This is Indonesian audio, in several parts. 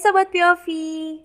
Sobat POV,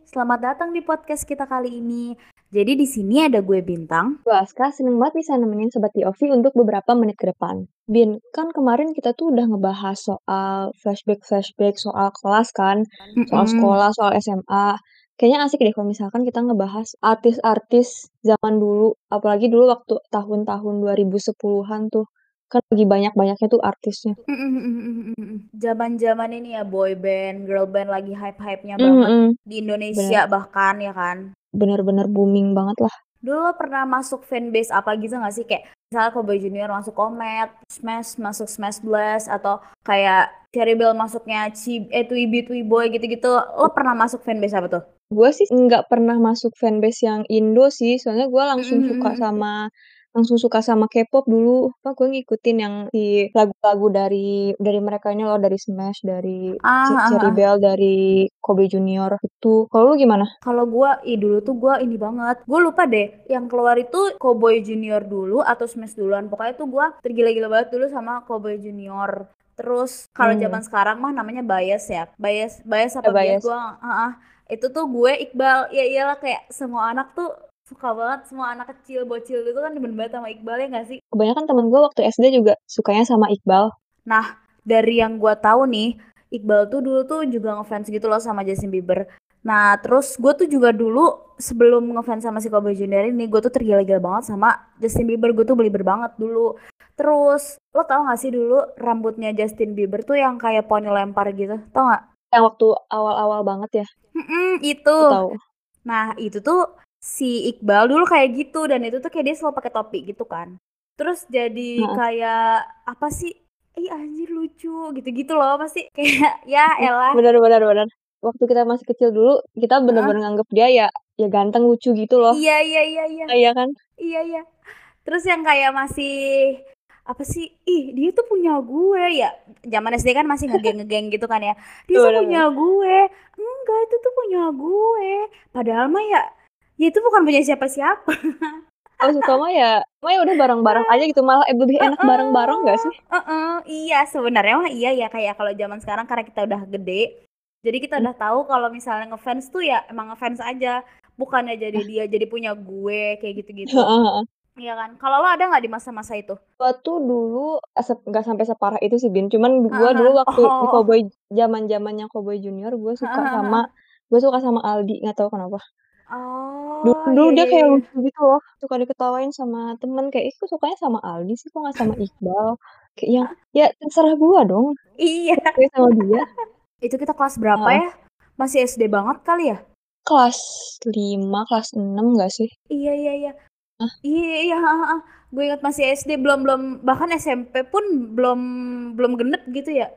selamat datang di podcast kita kali ini. Jadi di sini ada gue Bintang. Gue Aska, seneng banget bisa nemenin Sobat POV untuk beberapa menit ke depan. Bin, kan kemarin kita tuh udah ngebahas soal flashback-flashback soal kelas kan, soal Mm-mm. sekolah, soal SMA. Kayaknya asik deh kalau misalkan kita ngebahas artis-artis zaman dulu, apalagi dulu waktu tahun-tahun 2010-an tuh. Kan lagi banyak-banyaknya tuh artisnya. Mm-mm-mm-mm-mm. Zaman-zaman ini ya boy band, girl band lagi hype-hypenya banget mm. di Indonesia bahkan ya kan. Bener-bener booming banget lah. Dulu lo pernah masuk fanbase apa gitu gak sih? Kayak misalnya Cowboy Junior masuk Comet, Smash masuk Smash Blast, atau kayak Cherry Bell masuknya Ci eh Twiby Twiboy gitu-gitu. Lo pernah masuk fanbase apa tuh? Gue sih nggak pernah masuk fanbase yang Indo sih, soalnya gue langsung suka Mm-mm-mm-mm. sama langsung suka sama K-pop dulu. Apa gue ngikutin yang di lagu-lagu dari dari mereka ini loh, dari Smash, dari Ah, Ce- ah, Cherry ah. Bell, dari Kobe Junior itu. Kalau lu gimana? Kalau gua, ih dulu tuh gua ini banget. Gue lupa deh, yang keluar itu Cowboy Junior dulu atau Smash duluan. Pokoknya tuh gua tergila-gila banget dulu sama Cowboy Junior. Terus kalau Hmm. zaman sekarang mah namanya bias ya. Bias, bias Ya, apa bias bias. gua, ah, ah. itu tuh gue Iqbal. Ya iyalah kayak semua anak tuh suka banget semua anak kecil bocil itu kan demen banget sama Iqbal ya gak sih? Kebanyakan temen gue waktu SD juga sukanya sama Iqbal. Nah, dari yang gua tahu nih, Iqbal tuh dulu tuh juga ngefans gitu loh sama Justin Bieber. Nah, terus gue tuh juga dulu sebelum ngefans sama si Cowboy Junior ini, gue tuh tergila-gila banget sama Justin Bieber. Gue tuh belieber banget dulu. Terus, lo tau gak sih dulu rambutnya Justin Bieber tuh yang kayak poni lempar gitu? Tau gak? Yang waktu awal-awal banget ya, Mm-mm, itu. lu tahu. Nah, itu tuh si Iqbal dulu kayak gitu dan itu tuh kayak dia selalu pakai topi gitu kan. Terus jadi Heeh. kayak apa sih? Ih anjir lucu gitu-gitu loh pasti kayak ya elah. Bener-bener bener. Waktu kita masih kecil dulu, kita Heeh. bener-bener nganggep dia ya ya ganteng lucu gitu loh. Iya iya iya iya. Iya kan? Iya iya. Terus yang kayak masih apa sih? Ih, dia tuh punya gue ya. Zaman SD kan masih ngegeng-ngegeng gitu kan ya. Dia tuh punya gue. Enggak, itu tuh punya gue. Padahal mah ya ya itu bukan punya siapa-siapa. Kalau suka mah ya, mah ya udah bareng-bareng aja gitu malah eh, lebih enak bareng-bareng gak sih? Heeh, iya sebenarnya mah iya ya kayak kalau zaman sekarang karena kita udah gede. Jadi kita udah tahu kalau misalnya ngefans tuh ya emang ngefans aja, bukannya jadi dia jadi punya gue kayak gitu-gitu. Iya kan? Kalau lo ada nggak di masa-masa itu? Gua tuh dulu nggak sampai separah itu sih Bin, cuman gua Heeh. dulu waktu di Oh. Cowboy zaman zamannya Cowboy Junior, gue suka Heeh, heeh. sama gue suka sama Aldi nggak tahu kenapa. Dulu, Oh, dulu iya dia iya kayak iya. lucu gitu loh, suka diketawain sama temen kayak, ih kok sukanya sama Aldi sih, kok nggak sama Iqbal? Kayak yang ya terserah gua dong, Iya. suka sama dia. Itu kita kelas berapa Heeh. ya? Masih SD banget kali ya? Kelas 5, kelas 6 gak sih? Iya iya iya. Hah? Iya iya, heeh, heeh. Gue ingat masih SD belum belum bahkan SMP pun belum belum genep gitu ya.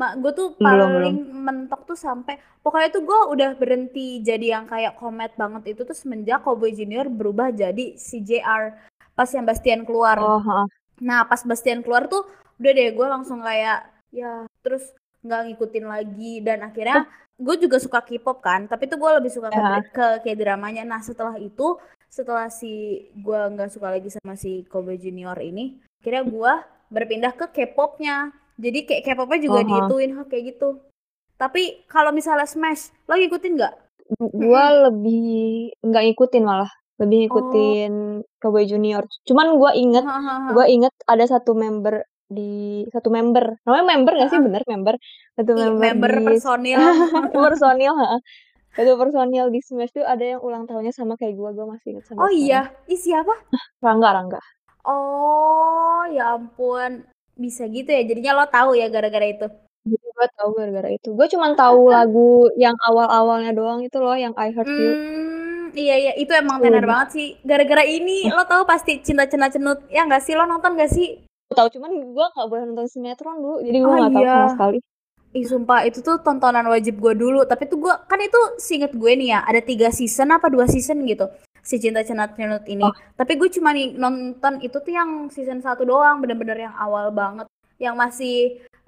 Mak gue tuh Belum, belum. paling mentok tuh sampai pokoknya tuh gue udah berhenti jadi yang kayak komet banget itu tuh semenjak Cowboy Junior berubah jadi si JR pas yang Bastian keluar. Oh. Nah pas Bastian keluar tuh udah deh gue langsung kayak ya terus nggak ngikutin lagi dan akhirnya gue juga suka K-pop kan tapi tuh gue lebih suka ke, Ya. ke kayak dramanya nah setelah itu setelah si gue nggak suka lagi sama si Kobe Junior ini akhirnya gue berpindah ke K-popnya jadi kayak K-popnya juga Aha. diituin hah, kayak gitu tapi kalau misalnya Smash lo ngikutin nggak Gua lebih nggak ngikutin malah, lebih ngikutin Cowboy Junior. Cuman gua inget, Hahaha. gua inget ada satu member di satu member, namanya member gak sih bener member? Satu Ih, member, member di personil personil, heeh. Satu personil di Smash tuh ada yang ulang tahunnya sama kayak gua, gua masih inget sampai oh sekarang. iya ih siapa Rangga, Rangga. Oh, ya ampun. Bisa gitu ya. Jadinya lo tahu ya gara-gara itu. Jadi gua tahu gara-gara itu. Gua cuman tahu lagu yang awal-awalnya doang itu loh, yang I Heart You. Hmm, iya iya, itu emang Itu tenar banget sih. Gara-gara ini lo tahu pasti cinta cena cenut. Ya nggak sih? Lo nonton gak sih? Tahu cuman gua nggak boleh nonton sinetron dulu, jadi gua Oh, nggak tahu iya. sama sekali. Ih sumpah itu tuh tontonan wajib gue dulu Tapi tuh gue kan itu seinget gue nih ya Ada tiga season apa dua season gitu Si Cinta Cenut Cenut ini Oh. Tapi gue cuma nih nonton itu tuh yang season satu doang Bener-bener yang awal banget Yang masih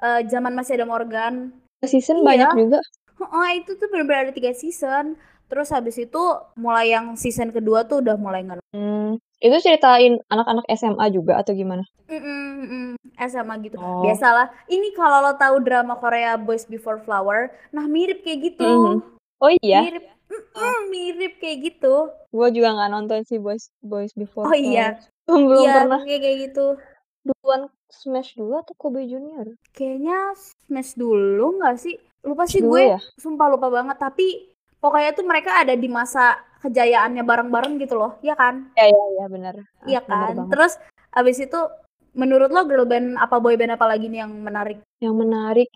eh, zaman masih ada Morgan Season Iya. banyak juga. Oh itu tuh bener-bener ada tiga season Terus habis itu mulai yang season kedua tuh udah mulai nggak Hmm. Itu ceritain anak-anak SMA juga atau gimana? Mhm, SMA gitu. Oh. Biasalah. Ini kalau lo tahu drama Korea Boys Before Flower, nah mirip kayak gitu. Mhm. Oh iya? Mirip mhm, mirip kayak gitu. Gua juga nggak nonton sih Boys Boys Before Oh iya? Belum Iya, pernah. kayak kayak gitu. Duluan Smash dulu atau Kobe Junior? Kayaknya Smash dulu nggak sih? Lupa sih Dulu gue. ya? Sumpah lupa banget. Tapi pokoknya tuh mereka ada di masa kejayaannya bareng-bareng gitu loh. Iya kan? Iya iya iya benar. Ah, Iya kan? banget. Terus abis itu menurut lo girl band apa boy band apa lagi nih yang menarik? Yang menarik,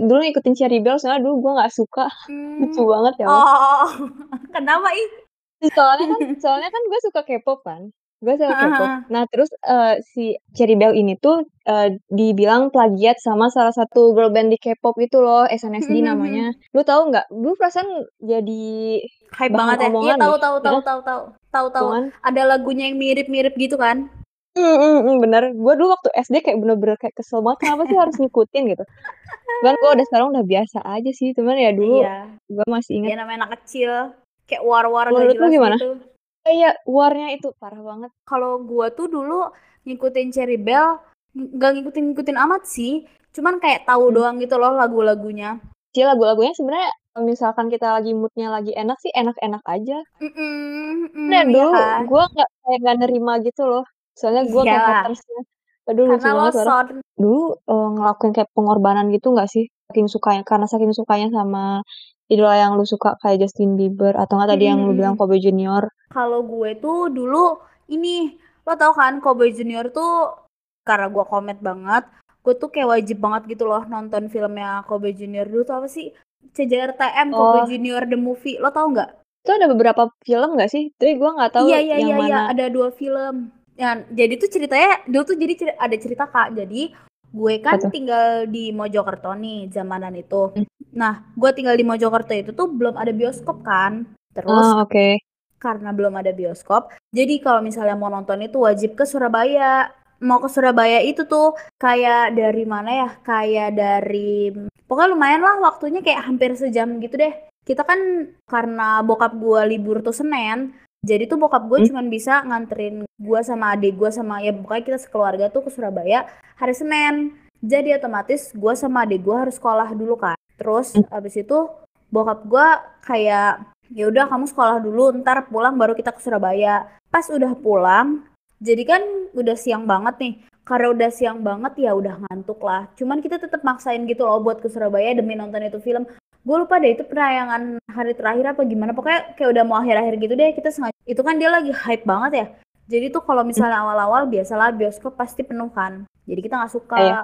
dulu ngikutin Cherry Bell soalnya dulu gua nggak suka. Lucu Hmm. banget ya. Oh, kenapa ih? Soalnya kan soalnya kan gue suka K-pop kan. Gue suka K-pop. Nah, terus eh, si Cherry Bell ini tuh eh, dibilang plagiat sama salah satu girl band di K-pop itu loh, SNSD Mhm, namanya. Lu tahu nggak? Dulu perasaan jadi Hype banget ya. Iya tahu deh. tahu tahu tahu tahu. Tahu tahu. omongan. Ada lagunya yang mirip-mirip gitu kan? Hmm, bener. Gue dulu waktu SD kayak bener-bener kayak kesel banget kenapa sih harus ngikutin gitu. Cuman gue udah sekarang udah biasa aja sih. Cuman ya dulu Iya. gue masih inget. Ya namanya anak kecil. Kayak war-war gak Menurut lu jelas gimana? gitu. Iya, warnya itu parah banget. Kalau gua tuh dulu ngikutin Cherry Bell nggak ngikutin-ngikutin amat sih. Cuman kayak tahu Hmm. doang gitu loh lagu-lagunya. Sih lagu-lagunya sebenarnya kalau misalkan kita lagi moodnya lagi enak sih enak-enak aja. Mm-mm, mm, Nah iya dulu kan? gue nggak kayak nggak nerima gitu loh. Soalnya gue kayak hatersnya. Aduh lucu Karena lo banget orang. Dulu eh, ngelakuin kayak pengorbanan gitu nggak sih? Saking sukanya karena saking sukanya sama idola yang lu suka kayak Justin Bieber atau nggak tadi yang lu bilang. Kobe Junior. Kalau gue tuh dulu ini lo tau kan Cowboy Junior tuh karena gue komet banget, gue tuh kayak wajib banget gitu loh nonton filmnya Cowboy Junior dulu tuh apa sih? CJRTM Oh. Junior the movie, lo tau nggak? Itu ada beberapa film nggak sih? Tapi gue nggak tahu Iya iya yang iya iya mana. ada dua film. Ya, jadi tuh ceritanya dulu tuh jadi ada cerita kak. Jadi gue kan tuh? tinggal di Mojokerto nih zamanan itu. Hmm. Nah, gue tinggal di Mojokerto itu tuh belum ada bioskop kan. Terus Ah oke. karena belum ada bioskop, jadi kalau misalnya mau nonton itu wajib ke Surabaya. Mau ke Surabaya itu tuh kayak dari mana ya? Kayak dari pokoknya lumayan lah waktunya kayak hampir sejam gitu deh. Kita kan karena bokap gua libur tuh Senin, jadi tuh bokap gue Hmm. cuman bisa nganterin gua sama adik gua sama ya pokoknya kita sekeluarga tuh ke Surabaya hari Senin. Jadi otomatis gua sama adik gua harus sekolah dulu kan. Terus Hmm. abis itu bokap gua kayak ya udah kamu sekolah dulu ntar pulang baru kita ke Surabaya pas udah pulang jadi kan udah siang banget nih karena udah siang banget ya udah ngantuk lah cuman kita tetap maksain gitu loh buat ke Surabaya demi nonton itu film gue lupa deh itu penayangan hari terakhir apa gimana. Pokoknya kayak udah mau akhir-akhir gitu deh kita sengaja. Itu kan dia lagi hype banget ya. Jadi tuh kalau misalnya awal-awal biasalah bioskop pasti penuh kan. Jadi kita nggak suka. Iya.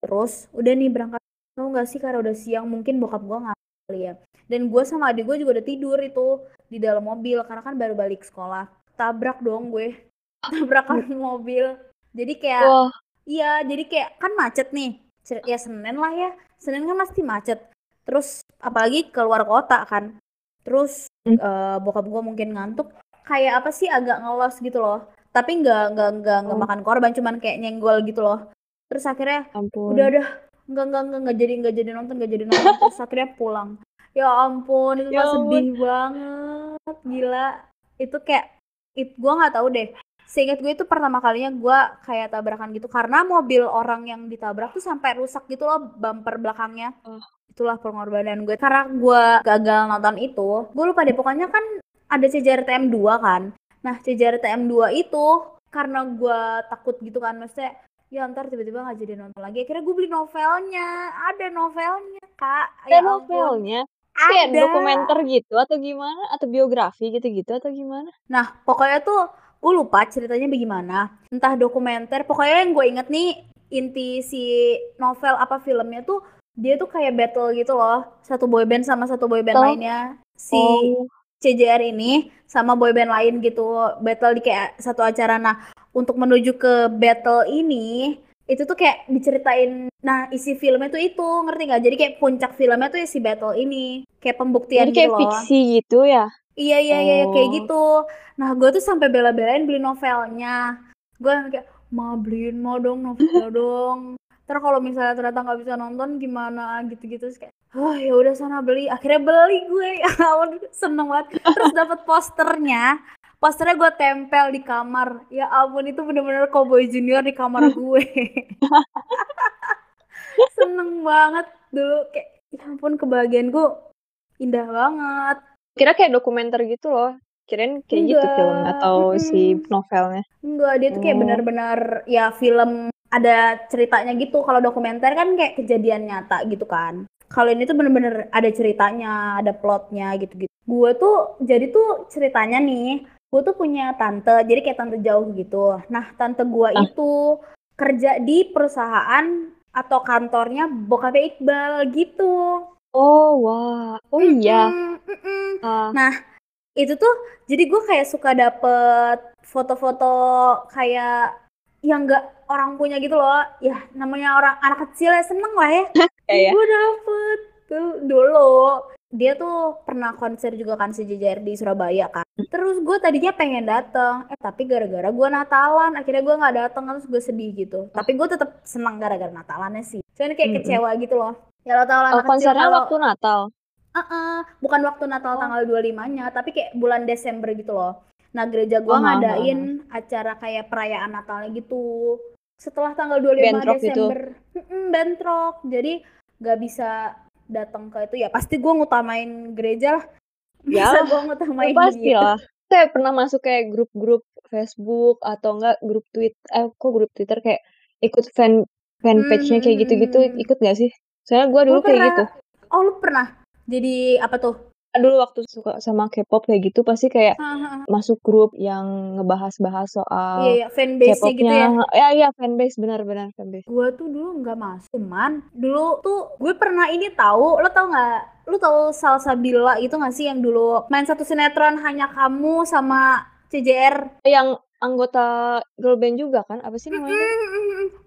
terus udah nih berangkat. Tau nggak sih karena udah siang mungkin bokap gue nggak kali ya. Dan gue sama adik gue juga udah tidur itu di dalam mobil. Karena kan baru balik sekolah. Tabrak dong gue. Tabrakan mobil. Jadi kayak iya jadi kayak kan macet nih. Ya Senin lah ya. Senin kan pasti macet terus apalagi keluar kota kan. Terus Hmm. eh, bokap gue mungkin ngantuk kayak apa sih agak ngelos gitu loh. Tapi nggak nggak nggak nggak Oh. makan korban cuman kayak nyenggol gitu loh. Terus akhirnya ampun. udah udah nggak nggak nggak nggak jadi nggak jadi nonton nggak jadi nonton. Terus akhirnya pulang. Ya ampun itu Ya sedih banget gila. Itu kayak it gue nggak tahu deh seingat gue itu pertama kalinya gue kayak tabrakan gitu. Karena mobil orang yang ditabrak tuh sampai rusak gitu loh bumper belakangnya. Oh. itulah pengorbanan gue. Karena gue gagal nonton itu gue lupa deh. Pokoknya kan ada CJRTM 2 kan. Nah CJRTM 2 itu karena gue takut gitu kan. Maksudnya ya ntar tiba-tiba nggak jadi nonton lagi. Akhirnya gue beli novelnya. Ada novelnya kak. Ada ya novelnya? Kayak ada. dokumenter gitu atau gimana? Atau biografi gitu-gitu atau gimana? nah pokoknya tuh gue lupa ceritanya bagaimana. Entah dokumenter pokoknya yang gue inget nih inti si novel apa filmnya tuh dia tuh kayak battle gitu loh satu boyband sama satu boyband Oh. lainnya. Si Oh, CJR ini sama boyband lain gitu battle di kayak satu acara. Nah untuk menuju ke battle ini itu tuh kayak diceritain nah isi filmnya tuh itu ngerti nggak? Jadi kayak puncak filmnya tuh isi battle ini kayak pembuktian jadi kayak gitu loh. fiksi gitu ya? iya iya iya iya, kayak Oh. gitu nah gue tuh sampai bela-belain beli novelnya. Gue kayak ma beliin ma dong novel dong. Ntar kalau misalnya ternyata nggak bisa nonton gimana? Gitu-gitu Terus kayak oh ya udah sana beli. Akhirnya beli gue. Ya seneng banget. Terus dapat posternya. Posternya gue tempel di kamar. Ya ampun itu bener-bener Cowboy Junior di kamar gue. Seneng banget dulu. Kayak ya ampun kebahagiaan gue indah banget. Kira kayak dokumenter gitu loh. Kirain kayak gitu Enggak, film atau si mm-mm. novelnya. enggak dia tuh kayak Oh. benar-benar ya film ada ceritanya gitu kalau dokumenter kan kayak kejadian nyata gitu kan kalau ini tuh bener-bener ada ceritanya ada plotnya gitu-gitu gue tuh jadi tuh ceritanya nih gue tuh punya tante jadi kayak tante jauh gitu nah tante gue Ah. itu kerja di perusahaan atau kantornya bokapnya Iqbal gitu Oh, wah. Oh iya. Mm-mm, mm-mm. Ah, Nah, itu tuh jadi gue kayak suka dapet foto-foto kayak yang nggak orang punya gitu loh. Ya, namanya orang anak kecil ya seneng lah ya. Iya, ya. Gue dapet tuh dulu. Dia tuh pernah konser juga kan sejajar di Surabaya kan. Terus gue tadinya pengen dateng, eh tapi gara-gara gue Natalan, akhirnya gue nggak dateng terus gue sedih gitu. Tapi gue tetap senang gara-gara Natalannya sih. Cuman kayak Mm-mm. kecewa gitu loh. Ya lo tau lah Oh, kecil konsernya kalau waktu Natal. Heeh, bukan waktu Natal Oh. tanggal 25-nya, tapi kayak bulan Desember gitu loh. Nah, gereja gua Oh, ngadain acara kayak perayaan Natalnya gitu. Setelah tanggal 25 Bentrok gitu. Desember, mm-mm, bentrok. Jadi nggak bisa datang ke itu ya. Pasti gua ngutamain gereja lah. Ya, gua ngutamain pasti lah. Saya pernah masuk kayak grup-grup Facebook atau enggak grup tweet eh kok grup Twitter kayak ikut fan fanpage-nya kayak gitu-gitu Hmm. ikut gak sih? Soalnya gua dulu Gua kayak pernah. gitu. Oh, lu pernah? Jadi apa tuh? Dulu waktu suka sama K-pop kayak gitu pasti kayak masuk grup yang ngebahas-bahas Iya, soal iya, fanbase-nya gitu ya. Ya, iya fanbase benar-benar fanbase. Gue tuh dulu nggak masuk, cuman dulu tuh gue pernah ini tahu, lo tau nggak? Lo tau Salsa Bila itu nggak sih yang dulu main satu sinetron hanya kamu sama CJR Yang anggota girl band juga kan? Apa sih namanya?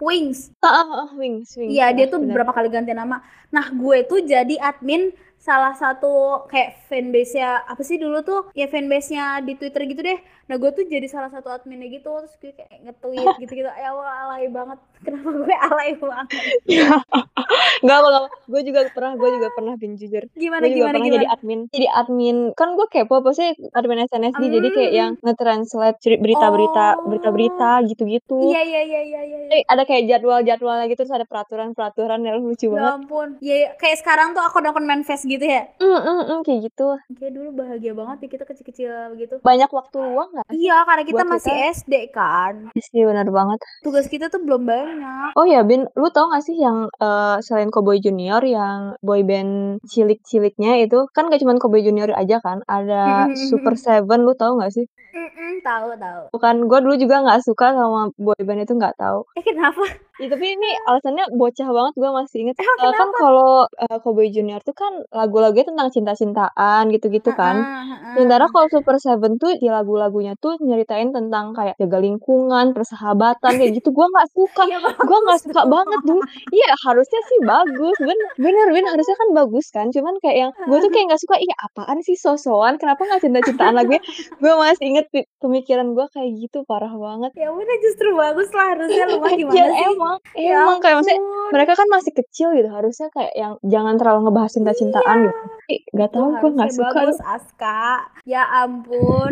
Wings. Ah, ah, ah, Wings, Wings. Iya dia tuh benar. berapa kali ganti nama. Nah gue tuh jadi admin salah satu kayak fanbase-nya apa sih dulu tuh ya fanbase-nya di Twitter gitu deh. Nah gue tuh jadi salah satu adminnya gitu terus gue kayak nge-tweet gitu-gitu. Ya Allah alay banget. Kenapa gue alay banget? Enggak apa enggak. Gue juga pernah, gue juga pernah bin jujur. Gimana juga gimana pernah gimana? jadi admin. Jadi admin kan gue kepo apa sih admin SNSD jadi kayak Hmm. yang nge-translate berita-berita berita-berita Oh. gitu-gitu. Iya iya iya iya iya. iya. Eh, ada kayak jadwal-jadwalnya gitu terus ada peraturan-peraturan yang lucu Ya banget. ampun. Ya ya, kayak sekarang tuh akun-akun manifest gitu ya. Mm, mm, mm, kayak gitu. Kayak dulu bahagia banget ya kita kecil-kecil gitu. Banyak waktu luang nggak? Iya, karena kita Buat masih kita. SD kan. Iya benar banget. Tugas kita tuh belum banyak. Oh ya Bin, lu tau gak sih yang eh, selain Cowboy Junior yang boyband cilik-ciliknya itu kan gak cuma Cowboy Junior aja kan, ada Super Seven, lu tau gak sih? Mm-mm, tahu tahu. Bukan, gue dulu juga nggak suka sama boyband itu nggak tahu. Eh kenapa? Ya, tapi ini alasannya bocah banget gue masih inget. Eh, kan kenapa? kalau eh, Cowboy Junior tuh kan lagu-lagunya tentang cinta-cintaan gitu-gitu kan. Sementara kalau Super Seven tuh di lagu-lagunya tuh nyeritain tentang kayak jaga lingkungan, persahabatan kayak gitu. Gue nggak suka. Iya Gue nggak suka banget dulu. Iya harusnya sih bagus. Bener, bener, bener. Harusnya kan bagus kan. Cuman kayak yang gue tuh kayak nggak suka. Iya apaan sih sosokan? Kenapa nggak cinta-cintaan lagunya? Gue masih inget pemikiran gue kayak gitu parah banget. Ya udah justru bagus lah harusnya lu mah gimana Ya sih? emang, Ya emang kayak maksudnya. Mereka kan masih kecil gitu. Harusnya kayak yang jangan terlalu ngebahas cinta-cintaan gitu. Tapi Gak Itu tau gue nggak suka. bagus Aska. Ya ampun.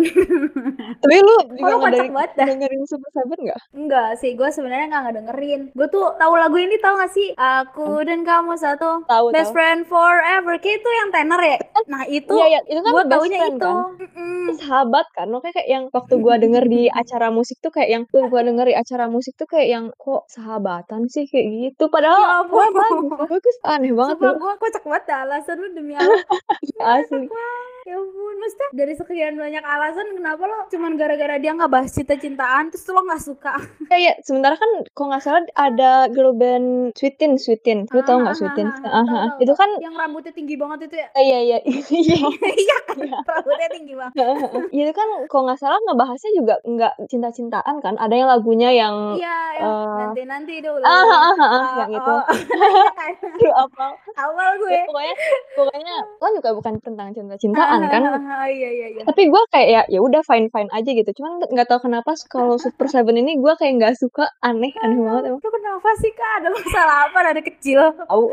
Tapi lu Oh, juga banget dah. dengerin Super Seven nggak? Enggak sih, gue sebenarnya nggak ngedengerin. Gue tuh tahu lagu ini tahu gak sih? Aku dan kamu satu Tahu best tahu. friend forever. Kayak itu yang tenor ya. Nah itu Iya, iya, itu kan gue taunya friend itu. kan. Sahabat kan, makanya kayak yang waktu gua denger di acara musik tuh kayak yang tuh gua denger di acara musik tuh kayak yang kok sahabatan sih kayak gitu. Ya Padahal ampun. wah, bagus, bagus aneh banget Sumpah dulu gue kocak banget dah alasan lu demi apa? asli. Ya ampun, maksudnya dari sekian banyak alasan kenapa lo cuman gara-gara dia nggak bahas cinta-cintaan terus lo nggak suka? Ya, ya, sementara kan kalau nggak salah ada girl band Sweetin, Sweetin. Lu tau nggak Sweetin? Ah, Ah, ah. tahu, Itu kan yang rambutnya tinggi banget itu ya? iya iya iya. Iya kan, rambutnya tinggi banget. itu kan kalau nggak salah ngebahasnya juga nggak cinta-cintaan kan. Ada yang lagunya yang Iya, yang eh, nanti-nanti dulu. ah, ah, ah, ah, yang itu. Iya? Aduh, apa? Awal gue. Ya, pokoknya pokoknya kan juga bukan tentang cinta-cintaan kan Ah, iya, iya iya. Tapi gue kayak ya ya udah fine fine aja gitu. Cuman nggak tahu kenapa kalau Super Seven ini gue kayak nggak suka aneh aneh banget emang. Kenapa sih kak? Ada masalah apa dari kecil? Tahu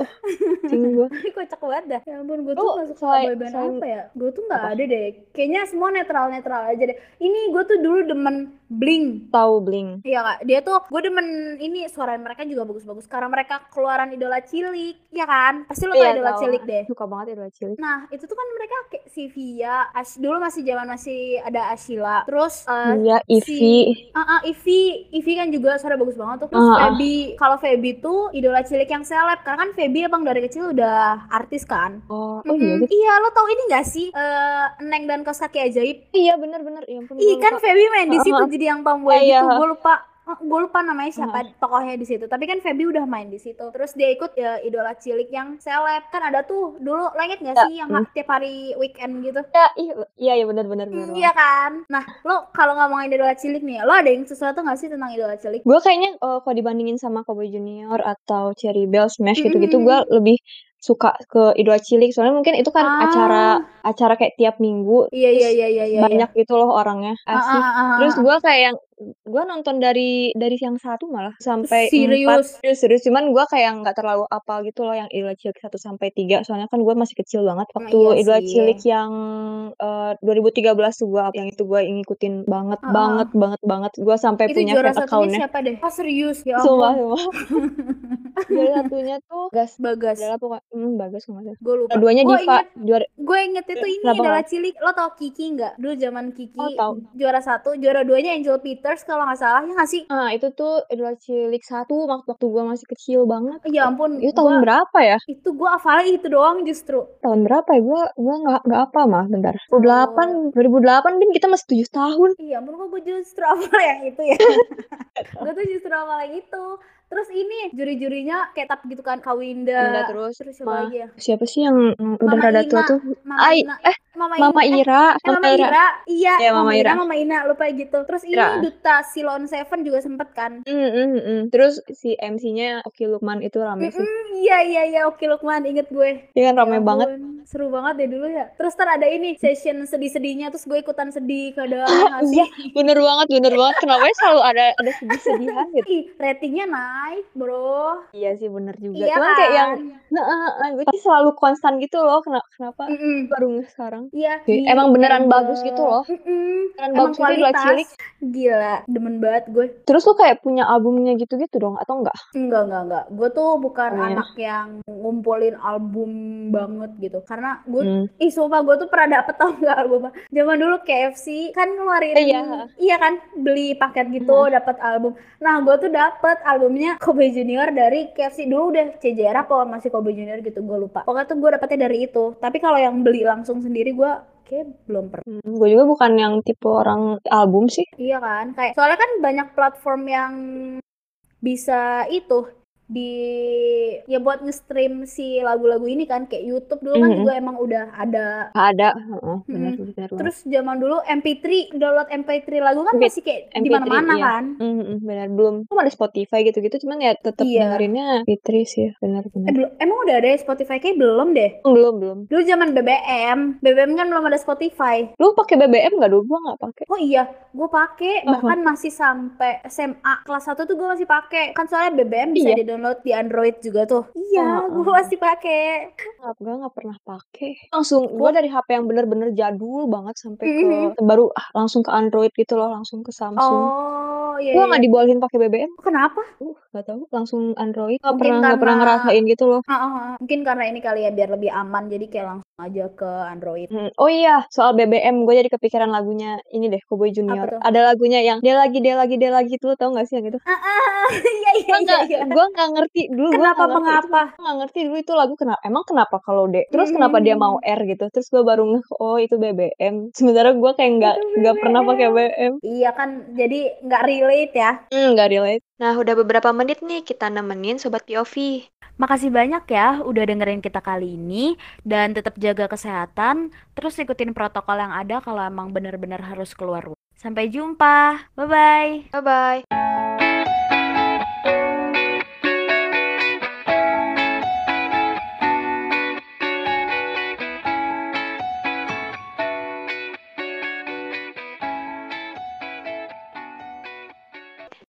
cing gue. Ini kocak banget dah. Ya ampun, gue tuh Lu gak suka selain- boyband apa ya? Gue tuh gak Apa? ada deh. Kayaknya semua netral-netral aja deh. Ini gue tuh dulu demen Blink. Tahu bling. Iya kak, dia tuh gue demen ini suara mereka juga bagus-bagus karena mereka keluaran idola cilik, ya kan? Pasti lo tau Iya, idola cilik deh. Suka banget idola cilik. Nah itu tuh kan mereka kayak si Via, As- dulu masih zaman masih ada Ashila, terus eh, Iya, Ivy. si ah ah, Ivy, Ivy kan juga suara bagus banget tuh. Terus. Feby, kalau Feby tuh idola cilik yang seleb, karena kan Feby abang dari kecil udah artis kan. Oh, oh iya Mm-mm. gitu. Iya, lo tau ini gak sih? Eh, Neng dan kaos kaki ajaib. Iya bener-bener. Ya ampun. Ih, kan lupa. Feby main di situ jadi yang tomboy Iya, gitu. iya. Gue lupa gue lupa namanya siapa tokohnya di situ. Tapi kan Feby udah main di situ. Terus dia ikut ya idola cilik yang seleb. Kan ada tuh dulu lo inget gak Ya, sih yang ha- tiap hari weekend gitu? Ya, iya, iya, iya bener-bener. Hmm, Iya kan? Nah, lo kalau ngomongin idola cilik nih, lo ada yang sesuatu gak sih tentang idola cilik? Gue kayaknya eh, kalau dibandingin sama Cowboy Junior atau Cherry Bell Smash gitu-gitu, Mm-mm. gue lebih suka ke idola cilik soalnya mungkin itu kan Ah. acara acara kayak tiap minggu Iya iya iya iya iya. banyak gitu loh orangnya Ah, asik ah, ah, ah, terus ah. gue kayak yang gue nonton dari dari yang satu malah sampai Serius? empat serius serius cuman gue kayak nggak terlalu apal gitu loh yang idola cilik satu sampai tiga soalnya kan gue masih kecil banget waktu iya idola sih. cilik yang eh, 2013 tuh gue yang itu gue ngikutin banget Ah, ah. banget banget banget gue sampai Itu punya juara satunya siapa deh? Oh serius? Ya Sumpah, sumpah. Juara satunya tuh gas Bagas. adalah pokoknya hmm, salah. Gue lupa. Keduanya Gue Diva inget, juara gue inget itu ini Kenapa idola nggak? cilik. Lo tau Kiki nggak? Dulu zaman Kiki Oh, tahu. juara satu, juara duanya Angel Peters kalau nggak salah ya nggak sih? ah itu tuh idola cilik satu waktu waktu gue masih kecil banget Ya ampun, itu tahun gua- berapa ya itu gue hafalnya itu doang justru. tahun berapa ya gue gue nggak nggak apa mah bentar Oh. 2008 2008 bin kita masih tujuh tahun Iya ampun kok gue justru hafal yang itu ya. gue tuh justru hafal yang itu. Terus ini juri-jurinya kayak tap gitu kan Kawinda. Kawinda terus, Terus siapa Ma- lagi ya? siapa sih yang udah Mama rada tua tuh Mama Ai Ina. eh Mama, Mama Ina. Eh, Ira Eh, Mama Ira, iya, Iya, Mama, Mama Ira, Ira. Mama Ina, lupa gitu. Terus ini Ira. duta Silon Seven juga sempet kan? Mm, mm, mm. terus si MC-nya Oki Lukman itu rame sih Mm, iya iya iya, oke Lukman, inget gue. dia kan Ya rame banget ampun, Seru banget deh dulu ya. Terus ntar ada ini session sedih-sedihnya, terus gue ikutan sedih ya nggak sih? iya bener banget bener banget kenapa ya selalu ada ada sedih-sedihan gitu Ih, ratingnya naik, bro. iya sih bener juga Iya cuman kan? kayak yang nah, gue tuh selalu konstan gitu loh kenapa kenapa Mm-mm. baru ngeh sekarang Iya, iya, emang beneran bener. bagus gitu loh. Beneran Emang bagus gitu kualitas. cilik. Gila, demen banget gue. terus lu kayak punya albumnya gitu-gitu dong atau enggak Enggak, enggak, enggak. Gue tuh bukan Oh, iya. anak yang ngumpulin album banget gitu. Karena gue, Hmm. ih sumpah gue tuh pernah dapet tau gak album Zaman dulu KFC kan ngeluarin, Eh, iya. iya kan, beli paket gitu, dapet album. Nah gue tuh dapet albumnya Kobe Junior dari KFC dulu udah CJR apa masih Kobe Junior gitu, gue lupa. Pokoknya tuh gue dapetnya dari itu. Tapi kalau yang beli langsung sendiri gue kayak belum pernah. Hmm, gue juga bukan yang tipe orang album sih Iya kan, kayak soalnya kan banyak platform yang bisa itu di ya buat nge-stream si lagu-lagu ini kan kayak YouTube dulu kan Mhm. juga emang udah ada. Ada bener bener banget. Terus zaman dulu MP3 download MP3 lagu kan MP- masih kayak di MP3, mana-mana iya. kan. Hmm, hmm, bener belum Belum ada Spotify gitu-gitu cuman ya tetap Iya. dengerinnya Fitri sih bener Eh, belum, emang udah ada Spotify kayak belum deh. belum belum Dulu zaman BBM, BBM kan belum ada Spotify. lu pakai BBM nggak dulu gua nggak pakai Oh iya, gue pakai Oh, bahkan masih sampai SMA kelas 1 tuh gue masih pakai. Kan soalnya BBM bisa Iya. Di-download di Android juga tuh. Iya, Oh, gue oh. masih pakai. gua nggak pernah pakai langsung gua dari HP yang bener-bener jadul banget sampai ke Mhm. baru ah, langsung ke Android gitu loh langsung ke Samsung Oh, iya. gua iya. nggak dibolehin pakai BBM Kenapa? uh nggak tahu langsung Android nggak Mungkin pernah nggak pernah karena- ngerasain gitu loh Ah, ah, ah. Mungkin karena ini kali ya biar lebih aman jadi kayak langsung aja ke Android. Hmm, Oh iya, soal BBM gue jadi kepikiran lagunya ini deh, Cowboy Junior. Ada lagunya yang dia lagi, dia lagi, dia lagi tuh, tau gak sih yang itu? Ah, ah, iya iya Gue iya. iya. gue nggak ngerti dulu. gua Kenapa itu. mengapa? Gua nggak ngerti dulu itu lagu kenapa? Emang kenapa kalau D? Terus kenapa dia Hmm. mau R gitu? Terus gue baru ngeh, oh itu BBM. Sementara gue kayak nggak Itu nggak pernah pakai BBM. Iya kan, jadi nggak relate ya. Hmm, nggak relate. Nah, udah beberapa menit nih kita nemenin Sobat POV. Makasih banyak ya udah dengerin kita kali ini dan tetap jaga kesehatan, terus ikutin protokol yang ada kalau emang bener-bener harus keluar rumah. Sampai jumpa. Bye bye. Bye-bye.